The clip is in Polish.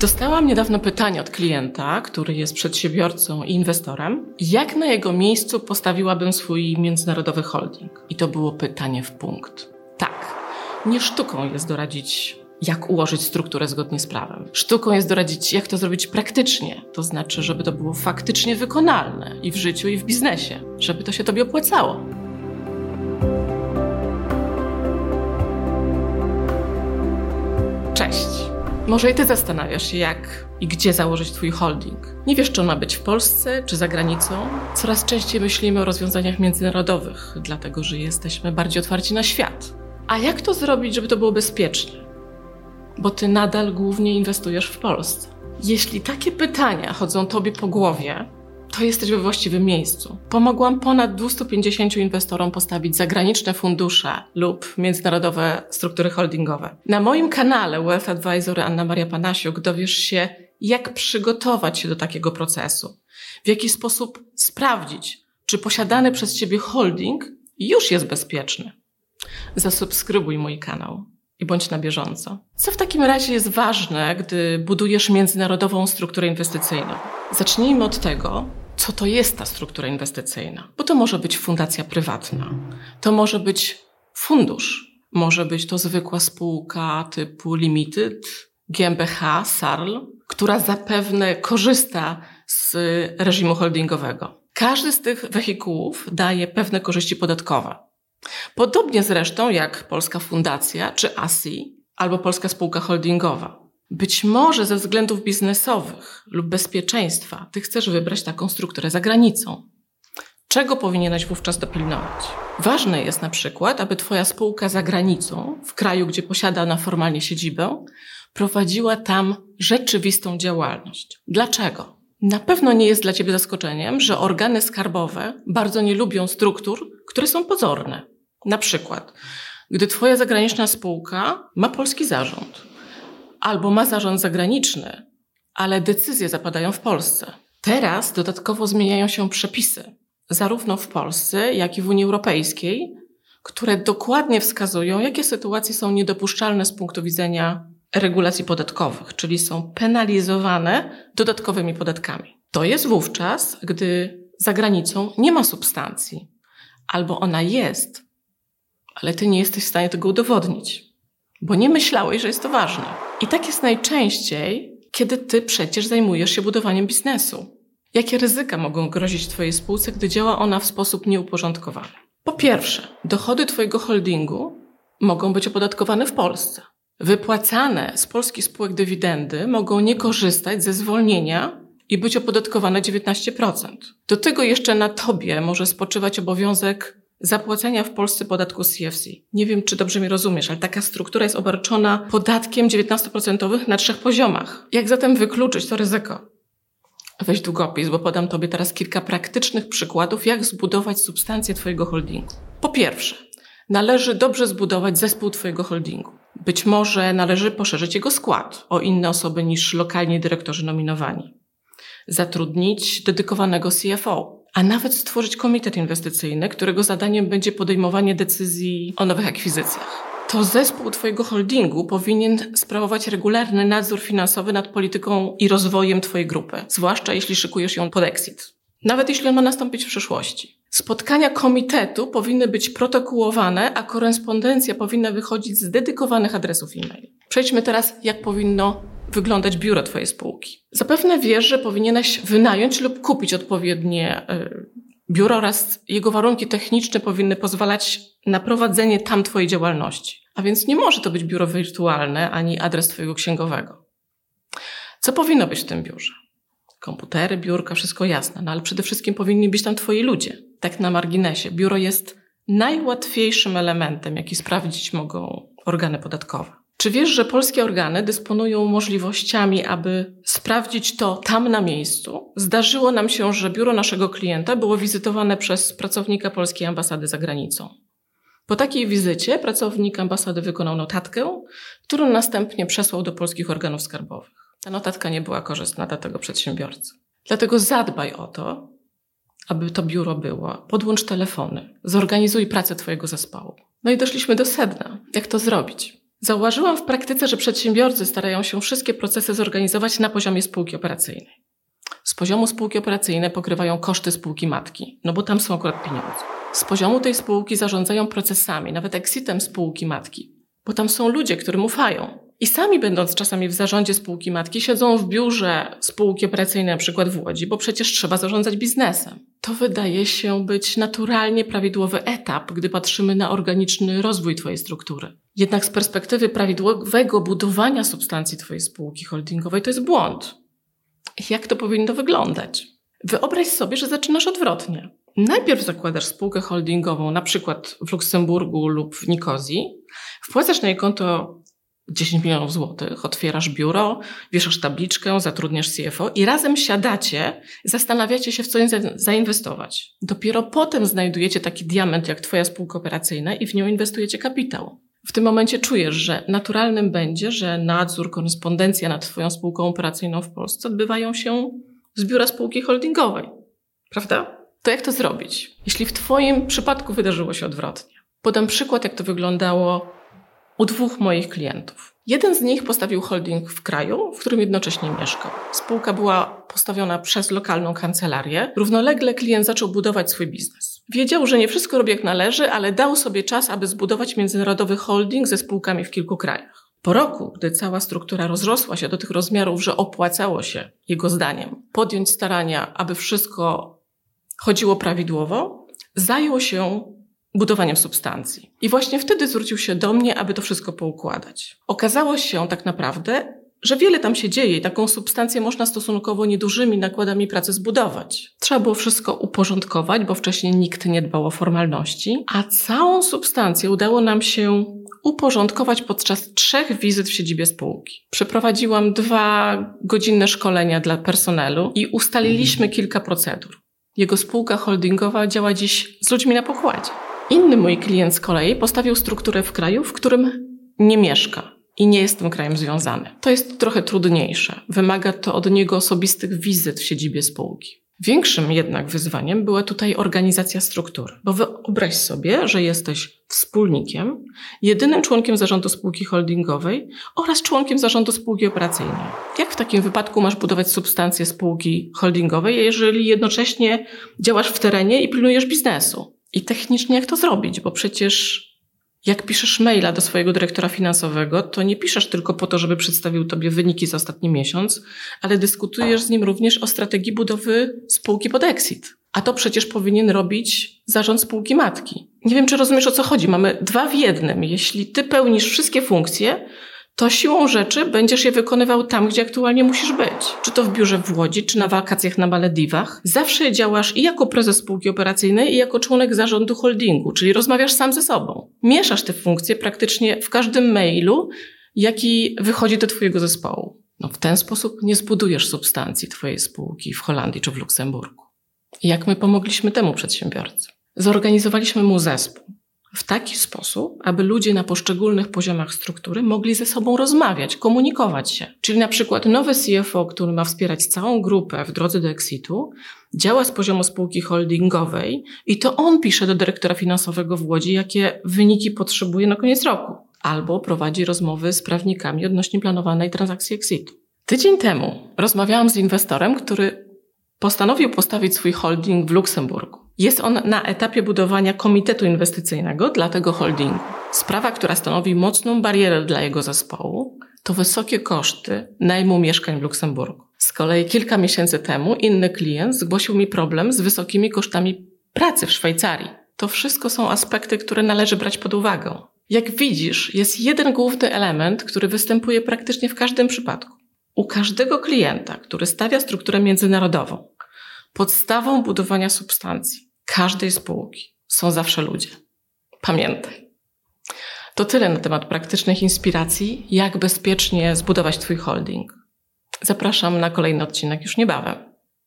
Dostałam niedawno pytanie od klienta, który jest przedsiębiorcą i inwestorem, jak na jego miejscu postawiłabym swój międzynarodowy holding. I to było pytanie w punkt. Tak, nie sztuką jest doradzić jak ułożyć strukturę zgodnie z prawem. Sztuką jest doradzić, jak to zrobić praktycznie, to znaczy, żeby to było faktycznie wykonalne i w życiu, i w biznesie, żeby to się tobie opłacało. Może i ty zastanawiasz się, jak i gdzie założyć twój holding. Nie wiesz, czy on ma być w Polsce, czy za granicą. Coraz częściej myślimy o rozwiązaniach międzynarodowych, dlatego że jesteśmy bardziej otwarci na świat. A jak to zrobić, żeby to było bezpieczne? Bo ty nadal głównie inwestujesz w Polsce. Jeśli takie pytania chodzą tobie po głowie, to jesteś we właściwym miejscu. Pomogłam ponad 250 inwestorom postawić zagraniczne fundusze lub międzynarodowe struktury holdingowe. Na moim kanale Wealth Advisor Anna Maria Panasiuk dowiesz się, jak przygotować się do takiego procesu, w jaki sposób sprawdzić, czy posiadany przez Ciebie holding już jest bezpieczny. Zasubskrybuj mój kanał i bądź na bieżąco. Co w takim razie jest ważne, gdy budujesz międzynarodową strukturę inwestycyjną? Zacznijmy od tego, co to jest ta struktura inwestycyjna. Bo to może być fundacja prywatna, to może być fundusz, może być to zwykła spółka typu Limited, GmbH, SARL, która zapewne korzysta z reżimu holdingowego. Każdy z tych wehikułów daje pewne korzyści podatkowe. Podobnie zresztą jak Polska Fundacja czy ASI albo Polska Spółka Holdingowa. Być może ze względów biznesowych lub bezpieczeństwa ty chcesz wybrać taką strukturę za granicą. Czego powinieneś wówczas dopilnować? Ważne jest na przykład, aby twoja spółka za granicą, w kraju, gdzie posiada ona formalnie siedzibę, prowadziła tam rzeczywistą działalność. Dlaczego? Na pewno nie jest dla ciebie zaskoczeniem, że organy skarbowe bardzo nie lubią struktur, które są pozorne. Na przykład, gdy twoja zagraniczna spółka ma polski zarząd, albo ma zarząd zagraniczny, ale decyzje zapadają w Polsce. Teraz dodatkowo zmieniają się przepisy, zarówno w Polsce, jak i w Unii Europejskiej, które dokładnie wskazują, jakie sytuacje są niedopuszczalne z punktu widzenia regulacji podatkowych, czyli są penalizowane dodatkowymi podatkami. To jest wówczas, gdy za granicą nie ma substancji, albo ona jest, ale ty nie jesteś w stanie tego udowodnić, bo nie myślałeś, że jest to ważne. I tak jest najczęściej, kiedy ty przecież zajmujesz się budowaniem biznesu. Jakie ryzyka mogą grozić Twojej spółce, gdy działa ona w sposób nieuporządkowany? Po pierwsze, dochody Twojego holdingu mogą być opodatkowane w Polsce. Wypłacane z polskich spółek dywidendy mogą nie korzystać ze zwolnienia i być opodatkowane 19%. Do tego jeszcze na Tobie może spoczywać obowiązek zapłacenia w Polsce podatku CFC. Nie wiem, czy dobrze mnie rozumiesz, ale taka struktura jest obarczona podatkiem 19% na trzech poziomach. Jak zatem wykluczyć to ryzyko? Weź długopis, bo podam Tobie teraz kilka praktycznych przykładów, jak zbudować substancję Twojego holdingu. Po pierwsze, należy dobrze zbudować zespół Twojego holdingu. Być może należy poszerzyć jego skład o inne osoby niż lokalni dyrektorzy nominowani. Zatrudnić dedykowanego CFO, a nawet stworzyć komitet inwestycyjny, którego zadaniem będzie podejmowanie decyzji o nowych akwizycjach. To zespół Twojego holdingu powinien sprawować regularny nadzór finansowy nad polityką i rozwojem Twojej grupy, zwłaszcza jeśli szykujesz ją pod exit. Nawet jeśli on ma nastąpić w przyszłości. Spotkania komitetu powinny być protokołowane, a korespondencja powinna wychodzić z dedykowanych adresów e-mail. Przejdźmy teraz, jak powinno wyglądać biuro Twojej spółki. Zapewne wiesz, że powinieneś wynająć lub kupić odpowiednie e, biuro oraz jego warunki techniczne powinny pozwalać na prowadzenie tam Twojej działalności. A więc nie może to być biuro wirtualne ani adres Twojego księgowego. Co powinno być w tym biurze? Komputery, biurka, wszystko jasne, no ale przede wszystkim powinni być tam Twoi ludzie. Tak na marginesie. Biuro jest najłatwiejszym elementem, jaki sprawdzić mogą organy podatkowe. Czy wiesz, że polskie organy dysponują możliwościami, aby sprawdzić to tam na miejscu? Zdarzyło nam się, że biuro naszego klienta było wizytowane przez pracownika polskiej ambasady za granicą. Po takiej wizycie pracownik ambasady wykonał notatkę, którą następnie przesłał do polskich organów skarbowych. Ta notatka nie była korzystna dla tego przedsiębiorcy. Dlatego zadbaj o to, aby to biuro było. Podłącz telefony, zorganizuj pracę Twojego zespołu. No i doszliśmy do sedna. Jak to zrobić? Zauważyłam w praktyce, że przedsiębiorcy starają się wszystkie procesy zorganizować na poziomie spółki operacyjnej. Z poziomu spółki operacyjnej pokrywają koszty spółki matki, no bo tam są akurat pieniądze. Z poziomu tej spółki zarządzają procesami, nawet exitem spółki matki, bo tam są ludzie, którym ufają. I sami będąc czasami w zarządzie spółki matki, siedzą w biurze spółki operacyjnej, na przykład w Łodzi, bo przecież trzeba zarządzać biznesem. To wydaje się być naturalnie prawidłowy etap, gdy patrzymy na organiczny rozwój Twojej struktury. Jednak z perspektywy prawidłowego budowania substancji Twojej spółki holdingowej to jest błąd. Jak to powinno wyglądać? Wyobraź sobie, że zaczynasz odwrotnie. Najpierw zakładasz spółkę holdingową, na przykład w Luksemburgu lub w Nikozji, wpłacasz na jej konto 10 milionów złotych, otwierasz biuro, wieszasz tabliczkę, zatrudniasz CFO i razem siadacie, zastanawiacie się, w co zainwestować. Dopiero potem znajdujecie taki diament jak Twoja spółka operacyjna i w nią inwestujecie kapitał. W tym momencie czujesz, że naturalnym będzie, że nadzór, korespondencja nad Twoją spółką operacyjną w Polsce odbywają się z biura spółki holdingowej. Prawda? To jak to zrobić? Jeśli w Twoim przypadku wydarzyło się odwrotnie. Podam przykład, jak to wyglądało u dwóch moich klientów. Jeden z nich postawił holding w kraju, w którym jednocześnie mieszkał. Spółka była postawiona przez lokalną kancelarię. Równolegle klient zaczął budować swój biznes. Wiedział, że nie wszystko robi jak należy, ale dał sobie czas, aby zbudować międzynarodowy holding ze spółkami w kilku krajach. Po roku, gdy cała struktura rozrosła się do tych rozmiarów, że opłacało się, jego zdaniem, podjąć starania, aby wszystko chodziło prawidłowo, zajął się budowaniem substancji. I właśnie wtedy zwrócił się do mnie, aby to wszystko poukładać. Okazało się tak naprawdę, że wiele tam się dzieje i taką substancję można stosunkowo niedużymi nakładami pracy zbudować. Trzeba było wszystko uporządkować, bo wcześniej nikt nie dbał o formalności, a całą substancję udało nam się uporządkować podczas trzech wizyt w siedzibie spółki. Przeprowadziłam dwa godzinne szkolenia dla personelu i ustaliliśmy kilka procedur. Jego spółka holdingowa działa dziś z ludźmi na pokładzie. Inny mój klient z kolei postawił strukturę w kraju, w którym nie mieszka i nie jest tym krajem związany. To jest trochę trudniejsze. Wymaga to od niego osobistych wizyt w siedzibie spółki. Większym jednak wyzwaniem była tutaj organizacja struktury, bo wyobraź sobie, że jesteś wspólnikiem, jedynym członkiem zarządu spółki holdingowej oraz członkiem zarządu spółki operacyjnej. Jak w takim wypadku masz budować substancję spółki holdingowej, jeżeli jednocześnie działasz w terenie i pilnujesz biznesu? I technicznie jak to zrobić? Bo przecież jak piszesz maila do swojego dyrektora finansowego, to nie piszesz tylko po to, żeby przedstawił tobie wyniki za ostatni miesiąc, ale dyskutujesz z nim również o strategii budowy spółki pod exit. A to przecież powinien robić zarząd spółki matki. Nie wiem, czy rozumiesz o co chodzi. Mamy dwa w jednym. Jeśli ty pełnisz wszystkie funkcje, to siłą rzeczy będziesz je wykonywał tam, gdzie aktualnie musisz być. Czy to w biurze w Łodzi, czy na wakacjach na Malediwach. Zawsze działasz i jako prezes spółki operacyjnej, i jako członek zarządu holdingu, czyli rozmawiasz sam ze sobą. Mieszasz te funkcje praktycznie w każdym mailu, jaki wychodzi do Twojego zespołu. No, w ten sposób nie zbudujesz substancji Twojej spółki w Holandii czy w Luksemburgu. Jak my pomogliśmy temu przedsiębiorcy? Zorganizowaliśmy mu zespół w taki sposób, aby ludzie na poszczególnych poziomach struktury mogli ze sobą rozmawiać, komunikować się. Czyli na przykład nowy CFO, który ma wspierać całą grupę w drodze do exitu, działa z poziomu spółki holdingowej i to on pisze do dyrektora finansowego w Łodzi, jakie wyniki potrzebuje na koniec roku. Albo prowadzi rozmowy z prawnikami odnośnie planowanej transakcji exitu. Tydzień temu rozmawiałam z inwestorem, który postanowił postawić swój holding w Luksemburgu. Jest on na etapie budowania komitetu inwestycyjnego dla tego holdingu. Sprawa, która stanowi mocną barierę dla jego zespołu, to wysokie koszty najmu mieszkań w Luksemburgu. Z kolei kilka miesięcy temu inny klient zgłosił mi problem z wysokimi kosztami pracy w Szwajcarii. To wszystko są aspekty, które należy brać pod uwagę. Jak widzisz, jest jeden główny element, który występuje praktycznie w każdym przypadku. U każdego klienta, który stawia strukturę międzynarodową, podstawą budowania substancji każdej spółki są zawsze ludzie. Pamiętaj. To tyle na temat praktycznych inspiracji, jak bezpiecznie zbudować Twój holding. Zapraszam na kolejny odcinek już niebawem.